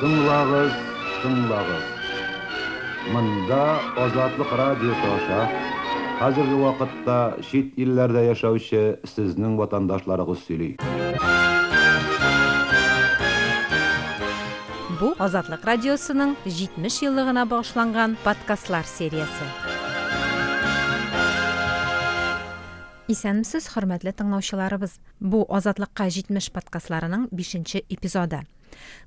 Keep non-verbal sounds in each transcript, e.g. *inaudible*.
Тыңлагыз, тыңлагыз. Мында Азатлык радиосы аша хәзерге вакытта чит илләрдә яшәүче сезнең ватандашларыгыз сөйли. Бу Азатлык радиосының 70 еллыгына багышланган подкастлар сериясе. Исәнмесез, хөрмәтле тыңлаучыларыбыз. Бу Азатлыкка 70 подкастларының 5 эпизоды.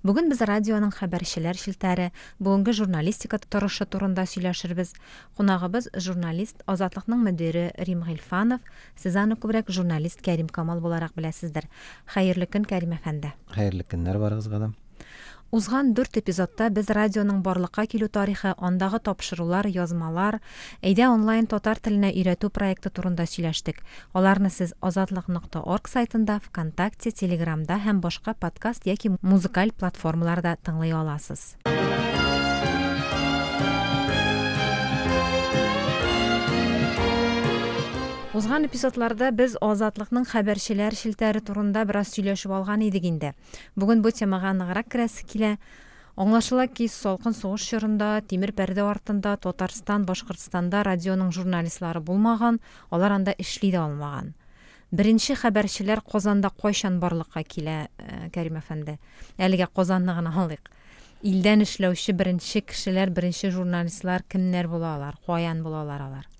Бүген без радионың хәбәрчеләр шилтәре, бүгенге журналистика торышы турында сөйләшербез. Кунагыбыз журналист, Азатлыкның мөдире Рим Гыйльфанов, сез аны күбрәк журналист Кәрим Камал буларак беләсездер. Хәерле көн, Кәрим әфәнде. Хәерле көннәр барыгызга да. Узган 4 эпизодта без радионың барлыкка килү тарихы, андагы тапшырулар, язмалар, әйдә онлайн татар теленә өйрәтү проекты турында сөйләштек. Аларны сез азатлык.орг сайтында, ВКонтакте, Телеграмда һәм башка подкаст яки музыкаль платформаларда тыңлый аласыз. Узган эпизодларда без Азатлыкның хәбәрчеләр шилтәре турында бераз сөйләшеп алган идек инде. Бүген бу темага ныграк керәсе килә. Аңлашыла ки, салкын сугыш чорында, тимер пәрдә артында Татарстан, Башкортстанда радионың журналистлары булмаган, алар анда эшли дә алмаган. Беренче хәбәрчеләр Казанда кайчан барлыкка килә, Кәрим әфәнде? Әлегә Казанны гына алыйк. Илдән эшләүче беренче кешеләр, беренче журналистлар кемнәр булалар? Каян булалар алар?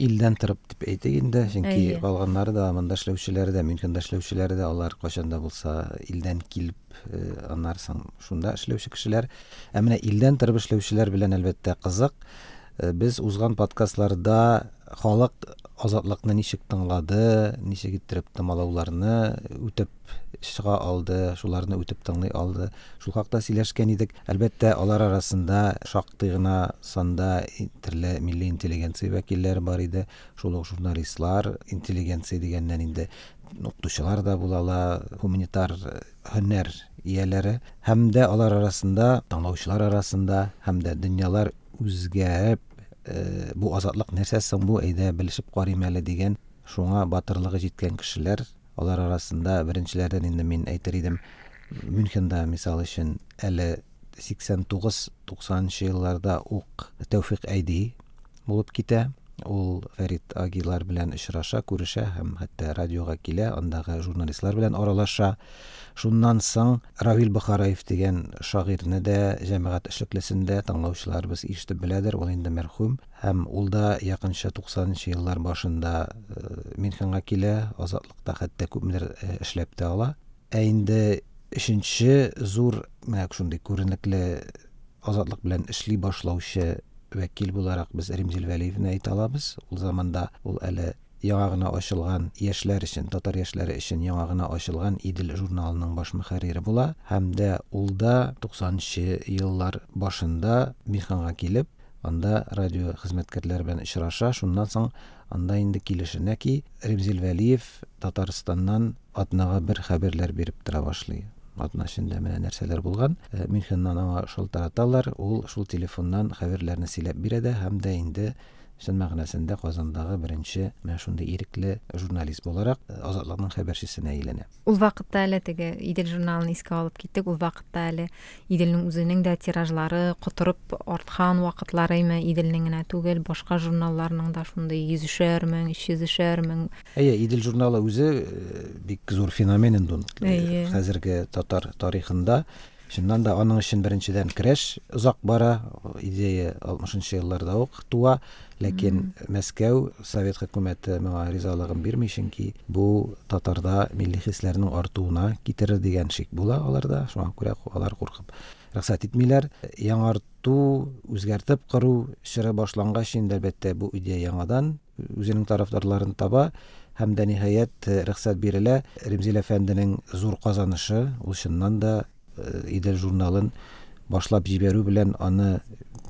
Илдән торып дип әйтик инде, чөнки калганнары да, монда эшләүчеләре дә, Мюнхенда эшләүчеләре дә, алар кайчанда булса илдән килеп, э, аннары соң шунда эшләүче кешеләр. Ә менә илдән торып эшләүчеләр белән әлбәттә кызык. Э, Без узган подкастларда халык азатлыкны ничек тыңлады, ничек иттереп тыңлауларны үтеп чыга алды, шуларны үтеп тыңлый алды. Шул хакта сөйләшкән идек. Әлбәттә, алар арасында шактый гына санда и- төрле милли интеллигенция вәкилләре бар иде. Шул ук журналистлар, интеллигенция дигәннән инде укытучылар да булалар, гуманитар э, һөнәр ияләре һәм дә алар арасында, тыңлаучылар арасында һәм дә дөньялар үзгәреп, э, бу азатлык нәрсә соң бу, әйдә белешеп карыйм әле дигән, шуңа батырлыгы җиткән кешеләр, алар арасында беренчеләрдән инде мин әйтер идем, Мюнхенда мисал өчен әле 89-90 елларда ук Тәүфыйк Әйди булып китә. Ул Фәрит Агилар белән очраша, күрешә һәм хәтта радиога килә, андагы журналистлар белән аралаша. Шуннан соң Равил Бухараев дигән шагыйрьне дә җәмәгать эшлеклесендә тыңлаучыларыбыз ишетеп беләдер, ул инде мәрхүм һәм ул да якынча 90 еллар башында э, Мюнхенга килә, азатлыкта хәтта күпмедер э, эшләп тә ала. Ә инде өченче зур менә шундый күренекле азатлык белән эшли башлаучы вәкил буларак без Римзил Вәлиевне әйтә алабыз. Ул заманда ул әле яңа гына ачылган яшьләр өчен, татар яшьләре өчен яңа гына ачылган Идел журналының баш мөхәррире була һәм дә ул да 90 еллар башында Миханга килеп, анда радио хезмәткәрләре белән очраша, шуннан соң анда инде килешенә ки Римзил Вәлиев Татарстаннан атнага бер хәбәрләр биреп тора башлый. Атна эчендә менә нәрсәләр булган. Э, Мюнхеннан аңа шалтыраталар, ул шул телефоннан хәбәрләрне сөйләп бирә дә һәм дә инде чын мәгънәсендә Казандагы беренче менә шундый ирекле журналист буларак э, Азатлыкның хәбәрчесенә әйләнә. Ул вакытта әле теге Идел журналын искә алып киттек. Ул вакытта әле Иделнең үзенең дә тиражлары котырып арткан вакытлары име, Иделнең генә түгел, башка журналларның да шундый 100-шәр мең, 300-шәр мең. Әйе, Идел журналы үзе э, бик зур феномен инде хәзерге татар тарихында. Чыннан да аның өчен беренчедән көрәш озак бара, идея 60 елларда ук туа, ләкин Мәскәү Совет хөкүмәте моңа ризалыгын бирми, чөнки бу татарда милли хисләрнең артуына китерер дигән шик була аларда, шуңа күрә алар куркып рөхсәт итмиләр. Яңарту, үзгәртеп кору эшләре башлангач инде әлбәттә бу идея яңадан үзенең тарафдарларын таба һәм дә ниһаять рөхсәт бирелә. Римзил әфәнденең зур казанышы, ул чыннан да Идел журналын башлап җибәрү белән аны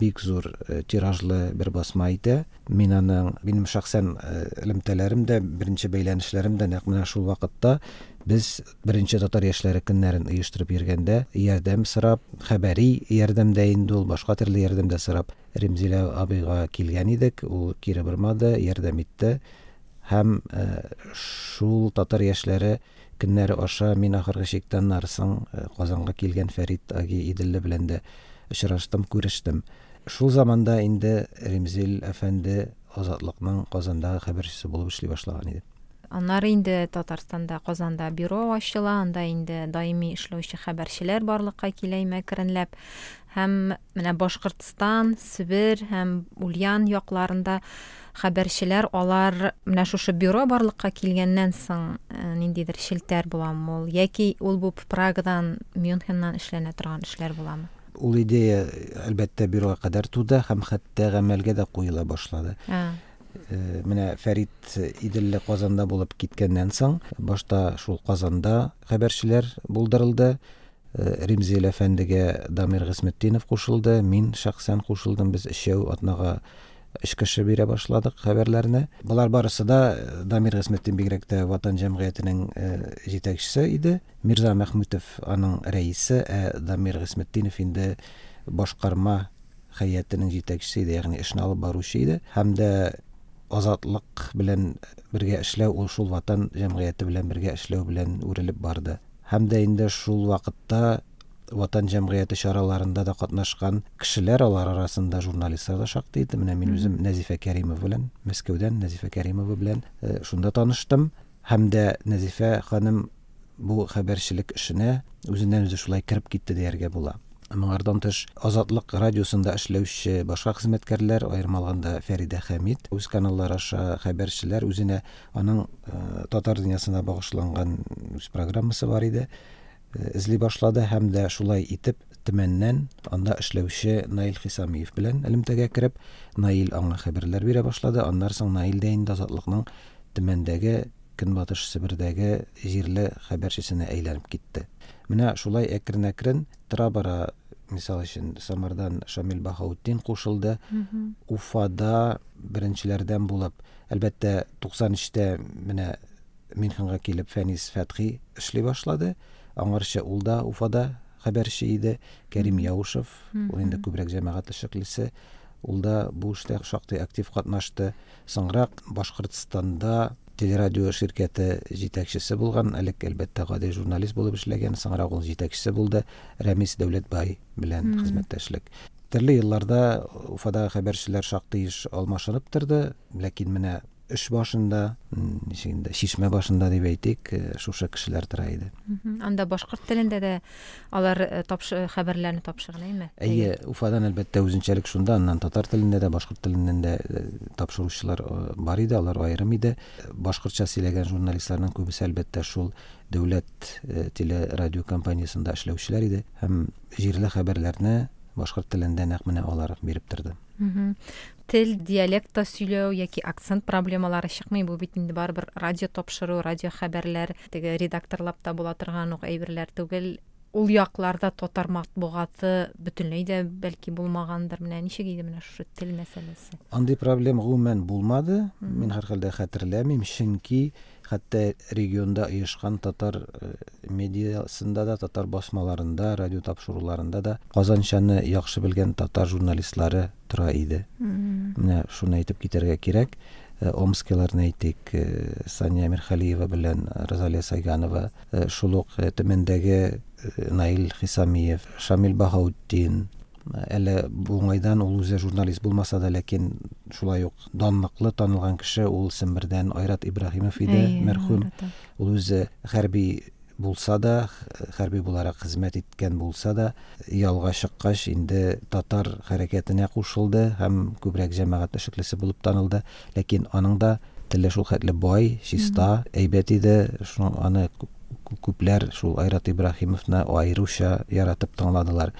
бик зур э, тиражлы бер басма итә. Мин аның минем шәхсән э, элемтәләрем дә, беренче бәйләнешләрем дә нәкъ менә шул вакытта без беренче татар яшьләре көннәрен оештырып йөргәндә ярдәм сорап хәбәри ярдәмдә инде ул башка төрле ярдәмдә сорап ремзилә абыйга килгән идек ул кире бормады ярдәм итте һәм шул татар яшьләре көннәре аша мин ахыргы чиктән нарсың казанга килгән фәрит аги иделле белән дә очраштым күрештем. Шул заманда инде ремзил әфәнде азатлыкның казандагы хәбәрчесе булып эшли башлаган иде. Аннары инде татарстанда казанда бюро ачыла анда инде даими эшләүче хәбәрчеләр барлыкка килә мәкренләп һәм менә башкортстан себер һәм ульян якларында хәбәрчеләр алар менә шушы бюро барлыкка килгәннән соң ниндидер шелтәр буламы ул? Яки ул бу прагадан мюнхеннан эшләнә торган эшләр буламы? Ул идея әлбәттә бюрога кадәр туды һәм хәтта гамәлгә дә куела башлады. Менә фәрит иделле казанда булып киткәннән соң башта шул казанда хәбәрчеләр булдырылды. Римзил әфәндегә дамир гысметдинов кушылды. Мин шәхсән кушылдым без өчәү атнага өч кеше бирә башладык хәбәрләрне болар барысы да дамир гысметдин бигрәк ватан җәмгыятенең җитәкчесе иде. Мирза мәхмүтов аның рәисе ә дамир гысметдинов инде башкарма һәйәтенең җитәкчесе иде ягъни эшне алып баручы иде. Һәм дә азатлык белән бергә эшләү ул шул ватан җәмгыяте белән бергә эшләү белән үрелеп барды. Һәм дә инде шул вакытта ватан җәмгыяте чараларында да катнашкан кешеләр алар арасында журналистлар да шактый иде менә мин үзем нәзифә кәримова белән мәскәүдән нәзифә кәримова белән шунда таныштым. Һәм дә нәзифә ханым бу хәбәрчелек эшенә үзеннән үзе шулай кереп китте дияргә була. Моңардан тыш азатлык радиосында эшләүче башка хезмәткәрләр аерым алганда фәридә хәмид үз каналлары аша хәбәрчеләр үзенә аның татар дөньясына багышланган үз программасы бар иде. Эзли башлады һәм дә шулай итеп төмәннән анда эшләүче Наил Хисамиев белән элемтәгә кереп, Наил аңа хәбәрләр бирә башлады. Аннан соң Наил дә инде азатлыкның төмәндәге Көнбатыш Сибирдәге җирле хәбәрчесенә әйләнеп китте. Менә шулай әкрен-әкрен тора бара, мисал өчен Самардан Шамил Бахаутдин кушылды. Уфада беренчеләрдән булып, әлбәттә 93-тә менә Минханга килеп Фәнис Фәтхи эшли башлады. Аңарча ул да уфада хәбәрче иде. Кәрим яушев ул инде күбрәк җәмәгать эшлеклесе ул да бу эштә шактый актив катнашты. Соңрак башкортстанда телерадио ширкәте җитәкчесе булган элек әлбәттә гади журналист булып эшләгән. Соңрак ул җитәкчесе булды. Рәмис дәүләтбай белән хезмәттәшлек. Төрле елларда уфада хәбәрчеләр шактый еш алмашынып торды. Ләкин менә эш башында ничегендә шишмә башында дип әйтик шушы кешеләр тора иде анда башкорт телендә дә алар тапшы хәбәрләрне тапшырган әйе уфадан әлбәттә үзенчәлек шунда аннан татар телендә дә башкорт теленнән дә тапшыручылар бар иде алар аерым иде башкортча сөйләгән журналистларның күбесе әлбәттә шул дәүләт телерадио компаниясында эшләүчеләр иде һәм җирле хәбәрләрне башкорт телендә нәкъ менә алар биреп торды тел диалектта сөйләү яки акцент проблемалары чыкмый бу бит инде радио тапшыру радио хәбәрләр теге редакторлап та була әйберләр түгел. Ул якларда татар матбугаты бөтенләй дә бәлки булмагандыр. Менә ничек иде менә шушы тел мәсьәләсе андый проблема гомумән булмады. Мин һәрхәлдә хәтерләмим чөнки хәтта регионда оешкан татар медиасында да татар басмаларында радио тапшыруларында да казанчаны яхшы белгән татар журналистлары тора иде. Менә шуны әйтеп китәргә кирәк. Омскиларны әйтик сания мирхалиева белән розалия сайганова шул ук төмәндәге наил хисамиев шамил баһаутдин әле бу уңайдан ул үзе журналист булмаса да ләкин шулай ук данлыклы танылган кеше ул сембердән айрат ибраһимов иде мәрхүм. Ул үзе хәрби булса да хәрби буларак хезмәт иткән булса да ялга чыккач инде татар хәрәкәтенә кушылды һәм күбрәк җәмәгать эшлеклесе булып танылды ләкин аның да теле шул хәтле бай чиста әйбәт иде шуны аны күпләр шул айрат ибраһимовны аеруча яратып тыңладылар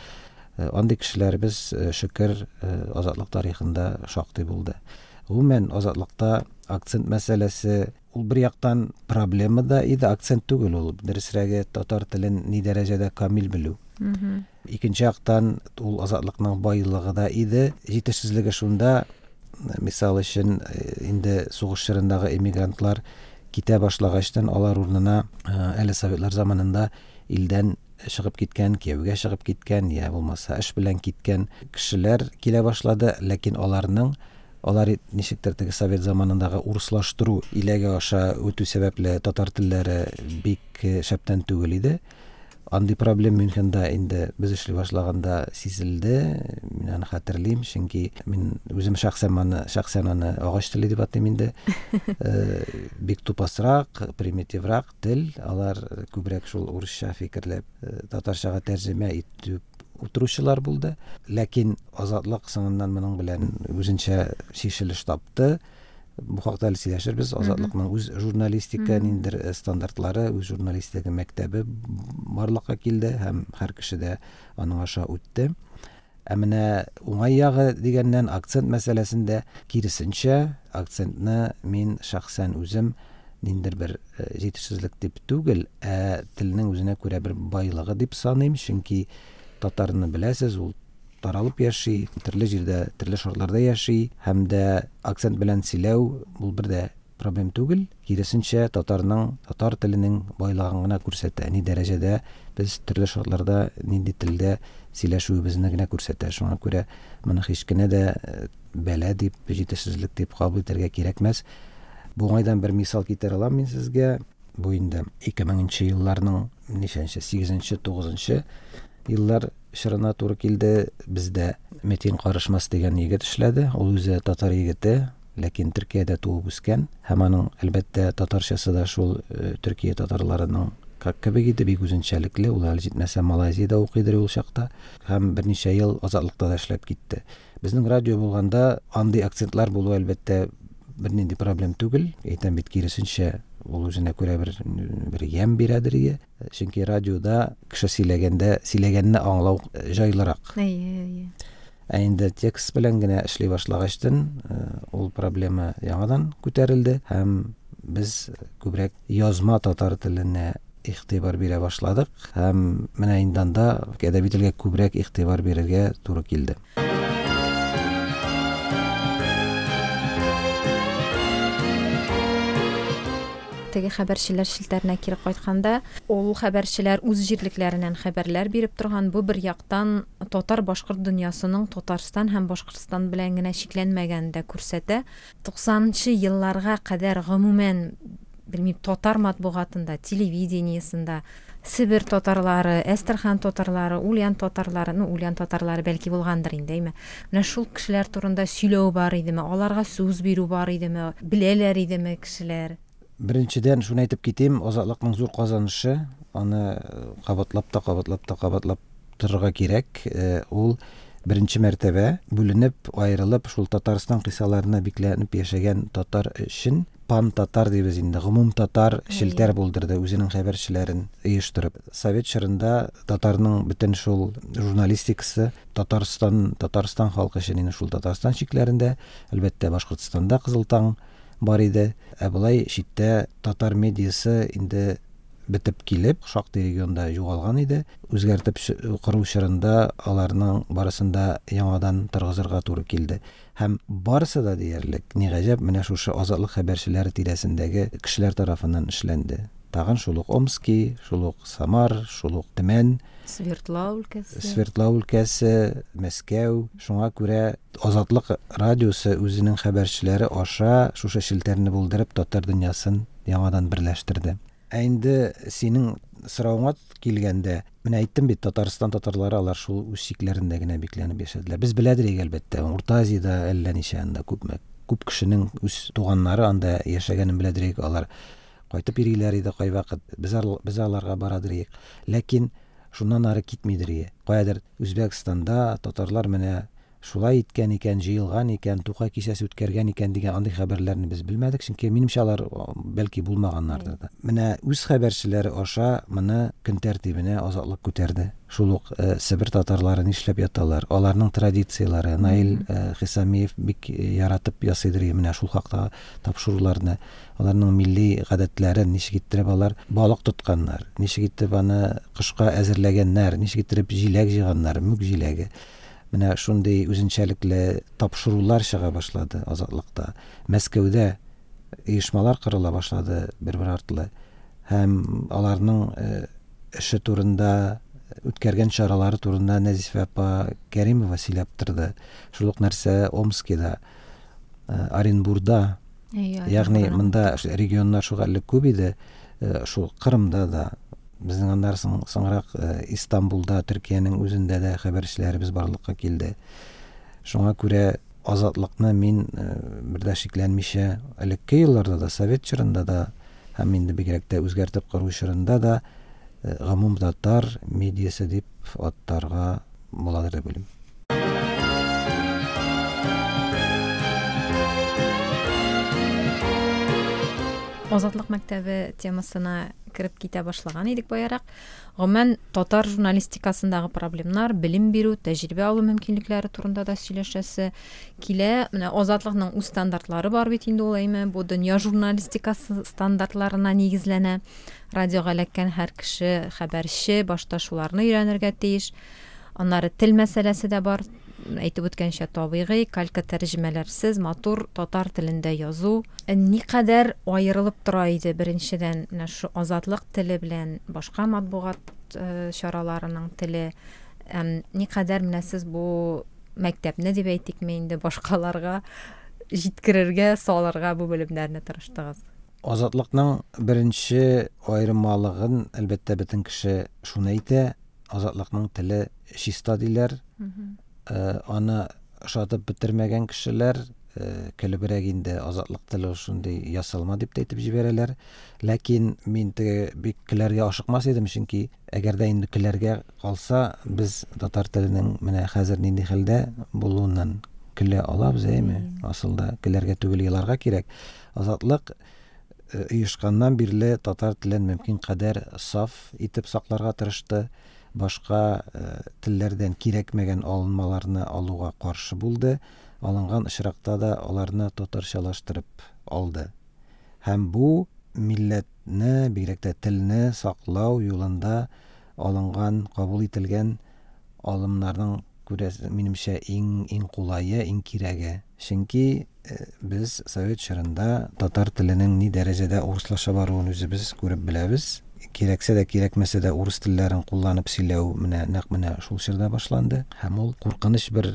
андый кешеләребез шөкер азатлык тарихында шактый булды гомумән азатлыкта акцент мәсьәләсе ул бер яктан проблема да иде акцент түгел ул. Дөресрәге татар телен ни дәрәҗәдә камил белү. Икенче яктан ул азатлыкның байлыгы да иде. Җитешсезлеге шунда. Мисал өчен инде сугыш чорындагы эмигрантлар китә башлагачтан алар урынына әле советлар заманында илдән чыгып киткән кияүгә чыгып киткән я булмаса эш белән киткән кешеләр килә башлады. Ләкин аларның алар ничектер теге совет заманындагы урыслаштыру иләге аша үтү сәбәпле татар телләре бик шәптән түгел иде. Андый проблем мюнхенда инде без эшли башлаганда сизелде мин аны хәтерлим чөнки мин үзем шәхсән аны шәхсән аны агач теле дип атыйм инде. *laughs* Бик тупасрак примитиврак тел. Алар күбрәк шул урысча фикерләп татарчага тәрҗемә итеп утыручылар булды ләкин азатлык соңыннан моның белән үзенчә чишелеш тапты бу хакта әле сөйләшербез азатлыкның үз журналистика ниндидер стандартлары үз журналистика мәктәбе барлыкка килде һәм һәр кеше дә аның аша үтте ә менә уңай ягы дигәннән акцент мәсьәләсендә киресенчә акцентны мин шәхсән үзем ниндидер бер җитешсезлек дип түгел ә телнең үзенә күрә бер байлыгы дип саныйм. Чөнки татарны беләсез ул таралып яши төрле җирдә төрле шартларда яши һәм дә акцент белән сөйләү бул бер дә проблем түгел. Киресенчә татарның татар теленең байлыгын гына күрсәтә ни дәрәҗәдә без төрле шартларда нинди телдә сөйләшүебезне генә күрсәтә. Шуңа күрә моны һич кенә дә бәла дип җитешсезлек дип кабул итәргә кирәкмәс. Бу уңайдан бер мисал китерә алам мин сезгә. Бу инде ике меңенче елларның ничәнче сигезенче тугызынчы еллар чорына туры килде бездә метин карышмас дигән егет эшләде ул үзе татар егете ләкин төркиядә туып үскән һәм аның әлбәттә татарчасы да шул төркия татарларының кебек иде бик үзенчәлекле ул әле җитмәсә малайзиядә укыйдыр ул чакта һәм берничә ел азатлыкта да эшләп китте безнең радио булганда андый акцентлар булуы әлбәттә бернинди проблем түгел әйтәм бит киресенчә ул үзенә күрә бер бер ям бирәдер ие. Чөнки радиода кеше сөйләгәндә сөйләгәнне аңлау җайлырак ә инде текст белән генә эшли башлагачтан ул проблема яңадан күтәрелде һәм без күбрәк язма татар теленә игътибар бирә башладык. Һәм менә инде анда әдәби телгә күбрәк игътибар бирергә туры килде. Теге хәбәрчеләр шелтәренә кире кайтканда ул хәбәрчеләр үз җирлекләреннән хәбәрләр биреп торган бу бер яктан татар башкорт дөньясының татарстан һәм башкортстан белән генә чикләнмәгәнен дә күрсәтә туксанынчы елларга кадәр гомумән белмим татар матбугатында телевидениесында Сибир татарлары, Әстерхан татарлары, Ульян татарлары, ну Ульян татарлары бәлки булгандыр инде, әйме. Менә шул кешеләр турында сөйләү бар идеме, аларга сүз бирү бар идеме, беләләр идеме кешеләр? Беренчедән шуны әйтеп китим азатлыкның зур казанышы аны кабатлап та кабатлап та кабатлап торырга кирәк ул беренче мәртәбә бүленеп аерылып шул татарстан кыйсаларына бикләнеп яшәгән татар өчен пан татар дибез инде гомум татар шелтәр булдырды үзенең хәбәрчеләрен оештырып совет чорында татарның бөтен шул журналистикасы татарстан татарстан халкы өчен шул татарстан чикләрендә әлбәттә башкортстанда кызыл таң бар иде ә читтә татар медиясы инде бетеп килеп шактый регионда югалган иде үзгәртеп кору чорында аларның барысында яңадан торгызырга туры килде һәм барысы да диярлек ни гаҗәп менә шушы азатлык хәбәрчеләре тирәсендәге кешеләр тарафыннан тагын шул ук омский шул ук самар шул ук төмән Свердлау өлкәсе. Свердлау өлкәсе, Мәскәү. Шуңа күрә Азатлык радиосы үзенең хәбәрчеләре аша шушы шелтәрне булдырып татар дөньясын яңадан берләштерде. Ә инде синең сорауыңа килгәндә, менә әйттем бит, Татарстан татарлары алар шул үз чикләрендә генә бикләнеп яшәделәр. Без беләдер әлбәттә, Урта Азиядә әллә ничә анда күпме күп кешенең үз туганнары анда яшәгәнен беләдер алар кайтып йөриләр иде кайвакыт без без аларга барадыр ләкин шуннан ары китмидер каядыр үзбәкстанда татарлар менә шулай иткән икән җыелган икән тукай кичәсе үткәргән икән дигән андый хәбәрләрне без белмәдек чөнки минемчә алар бәлки булмаганнардыр да менә үз хәбәрчеләре аша моны көн тәртибенә азатлык күтәрде шул ук себер татарлары нишләп яталар аларның традициялары наил хисамиев бик яратып ясыйдыр менә шул хакта тапшыруларны аларның милли гадәтләрен ничек иттереп алар балык тотканнар ничек итеп аны кышка әзерләгәннәр ничек иттереп җиләк җыйганнар мүк җиләге Менә шундый үзенчәлекле тапшырулар чыга башлады азатлыкта. Мәскәүдә оешмалар кырыла башлады бер бер артлы. Һәм аларның эше турында үткәргән чаралары турында нәзифә апа кәримова сөйләп торды. Шул ук нәрсә омскида оренбурда. Ягъни монда регионнар шуга элек күп иде. Шул кырымда да безнең аннары соңрак истанбулда төркиянең үзендә дә хәбәрчеләребез барлыкка килде шуңа күрә азатлыкны мин бер дә шикләнмичә элекке елларда да совет чорында да һәм инде бигрәк тә үзгәртеп кору чорында да гомум татар медиясы дип аттарга буладыр дип уйлыйм. Азатлык мәктәбе темасына кереп китә башлаган идек баярак гомумән татар журналистикасындагы проблемалар белем бирү тәҗрибә алу мөмкинлекләре турында да сөйләшәсе килә. Менә азатлыкның үз стандартлары бар бит инде ул әйме бу журналистикасы стандартларына нигезләнә. Радиога эләккән һәр кеше хәбәрче башта шуларны өйрәнергә тиеш. Аннары тел мәсьәләсе дә бар. Әйтеп үткәнчә табигый калька тәрҗемәләрсез матур татар телендә язу никадәр аерылып тора иде беренчедән менә шу азатлык теле белән башка матбугат чараларының теле никадәр менә сез бу мәктәпне дип әйтикме инде башкаларга җиткерергә салырга бу белемнәрне тырыштыгыз азатлыкның беренче аерымалыгын әлбәттә бөтен кеше шуны әйтә азатлыкның теле чиста диләр аны ошатып бетермәгән кешеләр көлебрәк инде азатлык теле шундый ясалма дип әйтеп җибәрәләр ләкин мин теге бик көләргә ашыкмас идем чөнки әгәр дә инде көләргә калса без татар теленең менә хәзер нинди хәлдә булуыннан көлә алабыз әйме? Асылда көләргә түгел еларга кирәк. Азатлык оешканнан бирле татар телен мөмкин кадәр саф итеп сакларга тырышты. Башка телләрдән кирәкмәгән алынмаларны алуга каршы булды. Алынган очракта да аларны татарчалаштырып алды. Һәм бу милләтне бигрәк тә телне саклау юлында алынган кабул ителгән алымнарның күрәсе минемчә иң иң кулае иң кирәге. Чөнки без совет чорында татар теленең ни дәрәҗәдә урыслаша баруын үзебез күреп беләбез. Кирәксә дә кирәкмәсә дә урыс телләрен кулланып сөйләү менә нәкъ менә шул чорда башланды һәм ул куркыныч бер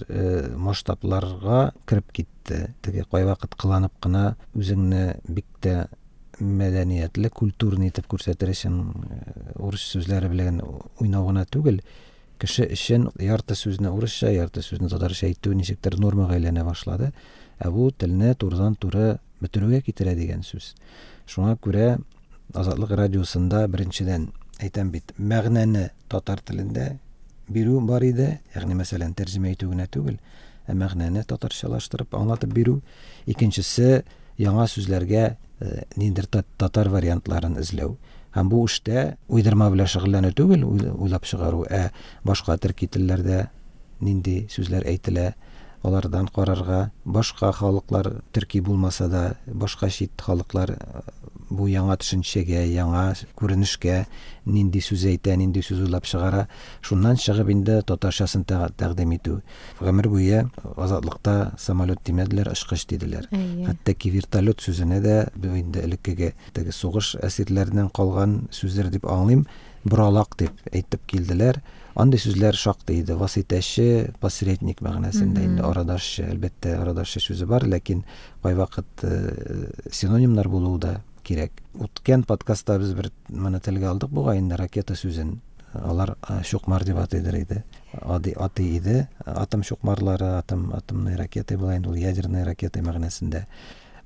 масштабларга кереп китте теге кайвакыт кыланып кына үзеңне бик тә мәдәниятле культурный итеп күрсәтер өчен урыс сүзләре белән уйнау гына түгел кеше өчен ярты сүзне урысча ярты сүзне татарча әйтү ничектер нормага әйләнә башлады ә бу телне турыдан туры бетерүгә китерә дигән сүз шуңа күрә азатлык радиосында беренчедән әйтәм бит мәгънәне татар телендә бирү бар иде. Ягъни мәсәлән тәрҗемә итү генә түгел ә мәгънәне татарчалаштырып аңлатып бирү икенчесе яңа сүзләргә ниндидер татар вариантларын эзләү. Һәм бу эштә уйдырма белән шөгыльләнү түгел уйлап чыгару. Ә башка төрки телләрдә нинди сүзләр әйтелә алардан карарга башка халыклар төрки булмаса да башка чит халыклар бу яңа төшенчәгә яңа күренешкә нинди сүз әйтә нинди сүз уйлап чыгара шуннан чыгып инде татарчасын тәкъдим итү. Гомер буе азатлыкта самолет димәделәр очкыч диделәр хәтта ки вертолет сүзенә дә инде элеккеге теге сугыш әсирләреннән калган сүзләр дип аңлыйм боралак дип әйтеп килделәр. Андый сүзләр шактый иде. Васитәче посредник мәгънәсендә инде арадашчы әлбәттә арадашчы сүзе бар ләкин кайвакыт синонимнар булуы да кирәк үткән подкастта без бер моны телгә алдык бугай инде ракета сүзен алар чукмар дип атыйдыр иде ади аты иде атом чукмарлары атом атомный ракета була инде ул ядерный ракета мәгънәсендә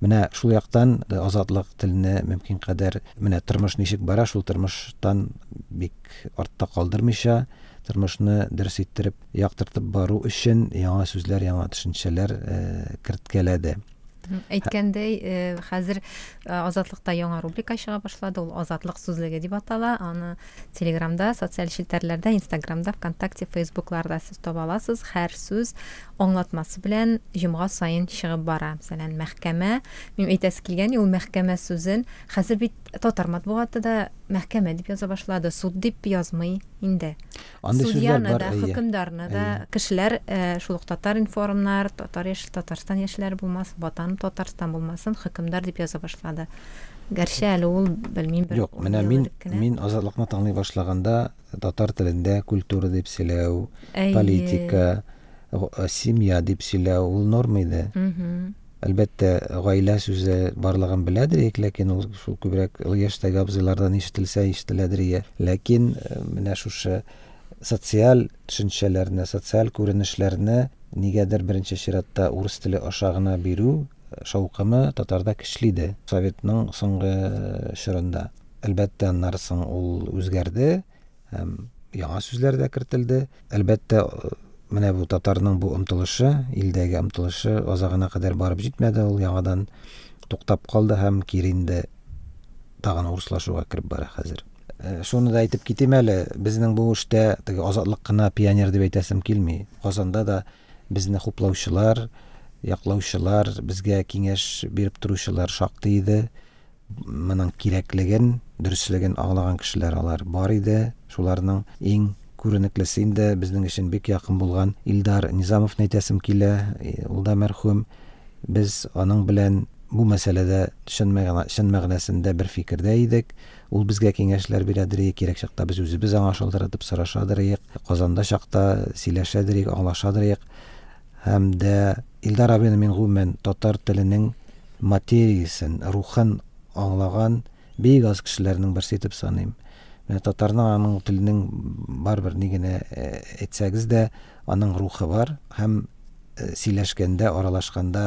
менә шул яктан азатлык телене мөмкин кадәр менә тормыш бара шул тормыштан бик артта калдырмыйча тормышны дөрес иттереп яктыртып бару өчен яңа сүзләр яңа төшенчәләр керткәләде әйткәндәй хәзер азатлыкта яңа рубрика чыга башлады. Ул азатлык сүзлеге дип атала. Аны телеграмда социаль челтәрләрдә инстаграмда вконтакте фейсбукларда сез таба аласыз. Һәр сүз аңлатмасы белән җомга сайын чыгып бара. Мәсәлән мәхкәмә мин әйтәсе килгән ул мәхкәмә сүзен хәзер бит татар матбугаты да мәхкәмә дип яза башлады суд дип язмый инде судьяны да хөкемдарны да кешеләр шул ук татар информнар татар яшь татарстан яшьләре булмасын ватаным татарстан булмасын хөкемдар дип яза башлады гәрчә әле ул белмим бер Юк, менә мин мин азатлыкны таңлый башлаганда татар телендә культура дип сөйләү, политика, семья дип сөйләү ул норма иде. Әлбәттә, гаилә сүзе барлыгын беләдер ик, ләкин ул шул күбрәк яшьтәге абзыйлардан ишетелсә ишетеләдер ия. Ләкин э, менә шушы социаль төшенчәләрне, социаль күренешләрне нигәдер беренче чиратта урыс теле аша гына бирү э, шаукымы татарда көчле. Советның соңгы чорында. Әлбәттә, аннан соң ул үзгәрде һәм яңа сүзләр дә кертелде. Әлбәттә, э, менә бу татарның бу омтылышы, илдәге омтылышы азагына кадәр барып җитмәде, ул яңадан туктап калды һәм кире инде тагын урыслашуга кереп бара хәзер. Э, Шуны да әйтеп китим әле, безнең бу эштә теге азатлык кына пионер дип әйтәсем килми. Казанда да безне хуплаучылар, яклаучылар, безгә киңәш биреп торучылар шактый иде. Моның кирәклеген, дөреслеген аңлаган кешеләр алар бар иде. Шуларның иң күренеклесе инде безнең өчен бик якын булган Илдар Низамовны әйтәсем килә. Ул да мәрхүм. Без аның белән бу мәсьәләдә чын мәгънә чын мәгънәсендә бер фикердә идек. Ул безгә киңәшләр бирәдер, кирәк чакта без үзебез аңа шалтыратып сорашадыр. Казанда чакта сөйләшәдер, аңлашадыр. Һәм дә Илдар абыны мин гомумән татар теленең материясен, рухын аңлаган бик аз кешеләрнең берсе итеп саныйм. Менә татарның аның теленең барбер ни генә э, әйтсәгез дә аның рухы бар һәм э, сөйләшкәндә, аралашканда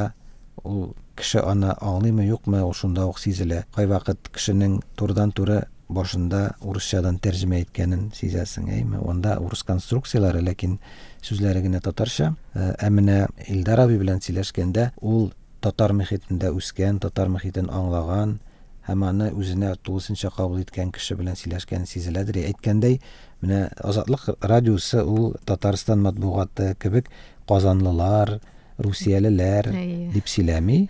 ул кеше аны аңлыймы, юкмы, ул шунда ук сизелә. Кайвакыт кешенең турыдан-туры башында урысчадан тәрҗемә иткәнен сизәсең, әйме? Онда урыс конструкциялары, ләкин сүзләре генә татарча. Э, Ә менә Илдар абый белән сөйләшкәндә, ул татар мөхитендә үскән, татар мөхитен аңлаган һәм аны үзенә тулысынча кабул иткән кеше белән сөйләшкән сизеләдер. Әйткәндәй, менә Азатлык радиосы ул Татарстан матбугаты кебек казанлылар, русиялеләр дип сөйләми,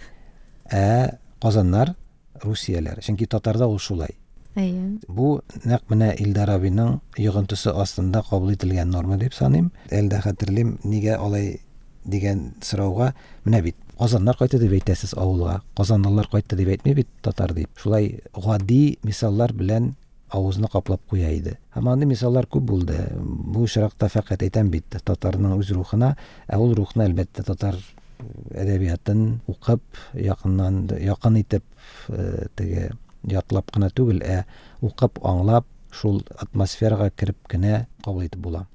ә казаннар русияләр. Чөнки татарда ул шулай. Әйе. Бу нәкъ менә Илдар абыйның йогынтысы астында кабул ителгән норма дип саныйм. Әлдә хәтерлим, нигә алай дигән сорауга, менә бит Казаннар кайтты дип әйтәсез авылга. Казанлылар кайтты дип әйтми бит татар дип. Шулай гади мисаллар белән авызны каплап куя иде. Һәм андый мисаллар күп булды. Бу очракта фәкать әйтәм бит татарның үз рухына, ә ул рухны әлбәттә татар әдәбиятын укып, якыннан якын итеп теге ятлап кына түгел, ә укып, аңлап, шул атмосферага кереп кенә кабул итеп була.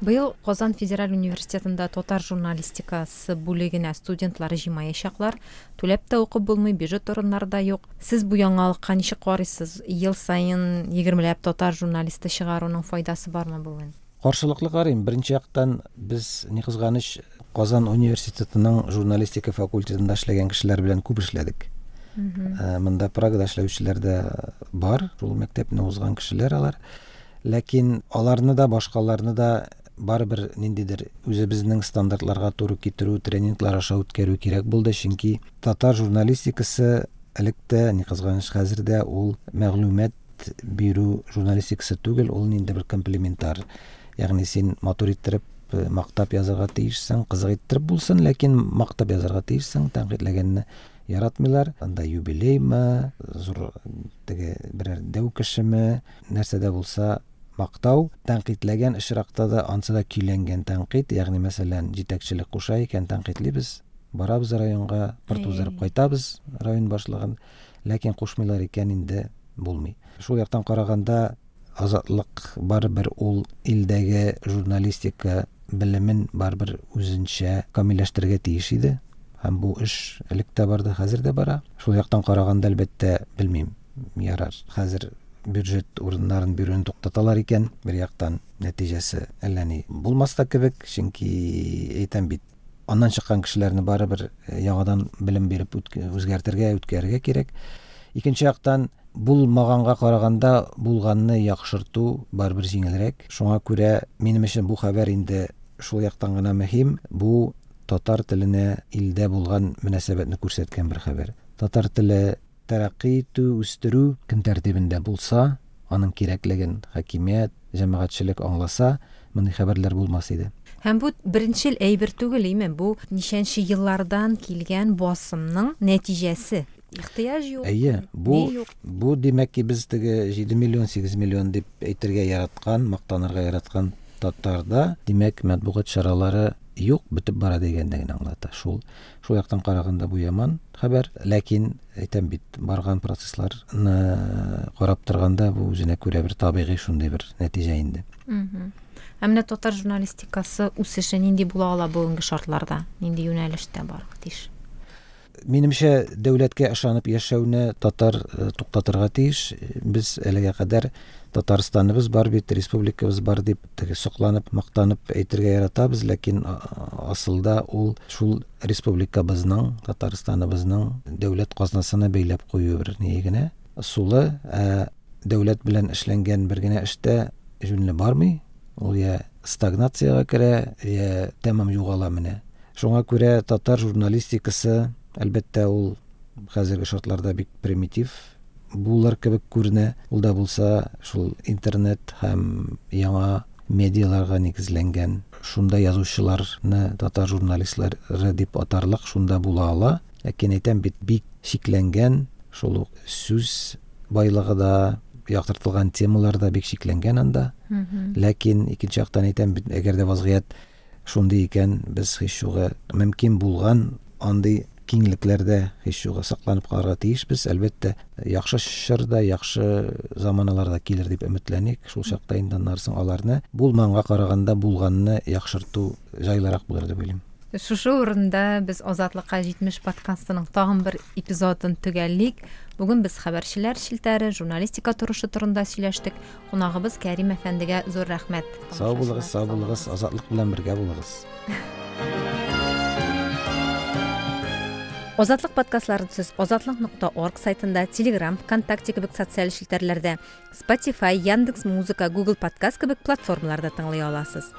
Быел Казан Федераль университетында татар журналистикасы бүлегенә студентлар җыймаячаклар. Түләп тә укып булмый, бюджет орыннары да юк. Сез бу яңалыкка ничек карыйсыз? Ел сайын 20ләп татар журналисты чыгаруның файдасы бармы бүген? Каршылыклы карыйм. Беренче яктан без ни кызганыч Казан университетының журналистика факультетында эшләгән кешеләр белән күп эшләдек. Ә, Монда Прагада эшләүчеләр дә бар, шул мәктәпне узган кешеләр алар. Ләкин аларны да, башкаларны да барыбер ниндидер үзебезнең стандартларга туры китерү, тренинглар аша үткәрү кирәк булды, чөнки татар журналистикасы электә, ни кызганыч хәзер дә ул мәгълүмат бирү журналистикасы түгел, ул нинди бер комплементар. Ягъни син матур иттереп э, мактап язарга тиешсең, кызык иттереп булсын, ләкин мактап язарга тиешсең, тәнкыйтьләгәнне яратмыйлар. Анда юбилеймы, зур теге берәр дәү кешеме, нәрсәдә булса мактау, тәнкыйтьләгән очракта да ансы да көйләнгән тәнкыйть, ягъни мәсәлән, җитәкчелек куша икән тәнкыйтьлибез, барабыз районга, пырт Әй. уздырып кайтабыз район башлыгын, ләкин кушмыйлар икән инде булмый. Шул яктан караганда азатлык барыбер ул илдәге журналистика белемен барыбер үзенчә камилләштерергә тиеш иде. Һәм бу эш элек тә барды, хәзер дә бара. Шул яктан караганда әлбәттә белмим, ярар. Хәзер бюджет урыннарын бирүне туктаталар икән, бер яктан нәтиҗәсе әллә ни булмас та кебек, чөнки әйтәм бит, аннан чыккан кешеләрне барыбер э, яңадан биреп үтк- үзгәртергә, үткәрергә кирәк. Икенче яктан булмаганга караганда булганны яхшырту барыбер җиңелрәк. Шуңа күрә минем өчен бу хәбәр инде шул яктан гына мөһим. Бу татар теленә илдә булган мөнәсәбәтне күрсәткән бер хәбәр татар теле тәрәккый итү үстерү көн тәртибендә булса аның кирәклеген хакимият җәмәгатьчелек аңласа мондый хәбәрләр булмас иде. Һәм бу беренчел әйбер түгел име бу ничәнче еллардан килгән басымның нәтиҗәсе. Ихтыяҗ юк әйе бу бу димәк ки без теге җиде миллион сигез миллион дип әйтергә яраткан мактанырга яраткан татарда димәк матбугат чаралары юк бетеп бара дигәнне генә аңлата шул шул яктан караганда бу яман хәбәр ләкин әйтәм бит барган процессларны карап торганда бу үзенә күрә бер табигый шундый бер нәтиҗә инде. Ә менә татар журналистикасы үсеше нинди була ала бүгенге шартларда? Нинди юнәлештә барырга тиеш? Минемчә дәүләткә ышанып яшәүне татар э, туктатырга тиеш. Без әлегә кадәр татарстаныбыз бар бит республикабыз бар дип теге сокланып мактанып әйтергә яратабыз. Ләкин асылда ул шул республикабызның татарстаныбызның дәүләт казнасына бәйләп кую бер ни генә. Сулы ә дәүләт белән эшләнгән бер генә эштә җүнле бармый. Ул я стагнациягә керә я тәмам югала менә. Шуңа күрә татар журналистикасы әлбәттә ул хәзерге шартларда бик примитив булыр кебек күренә. Ул да булса шул интернет һәм яңа медиаларга нигезләнгән шунда язучыларны татар журналистлары дип атарлык шунда була ала. Ләкин әйтәм бит бик шикләнгән шул ук сүз байлыгы да яктыртылган темалар да бик шикләнгән анда. Ләкин икенче яктан әйтәм бит әгәр дә вазгыять шундый икән без һич югы мөмкин булган андый киңлекләрдә һич югы сакланып калырга тиешбез әлбәттә яхшы чорда яхшы заманаларда килер дип өметләник шул чакта инде аннан аларны булмаганга караганда булганны яхшырту җайлырак булыр дип уйлыйм Шушы урында без Азатлыкка 70 подкастының тагын бер эпизодын төгәллик. Бүген без хәбәрчеләр шелтәре, журналистика торышы турында сөйләштек. Кунагыбыз Кәрим әфәндегә зур рәхмәт. сау булыгыз сау булыгыз азатлык белән бергә булыгыз Озатлык подкастларын сез озатлык.орг сайтында, Telegram, ВКонтакте кебек социаль шелтәрләрдә, Spotify, Яндекс Музыка, Google Подкаст кебек платформаларда тыңлый аласыз.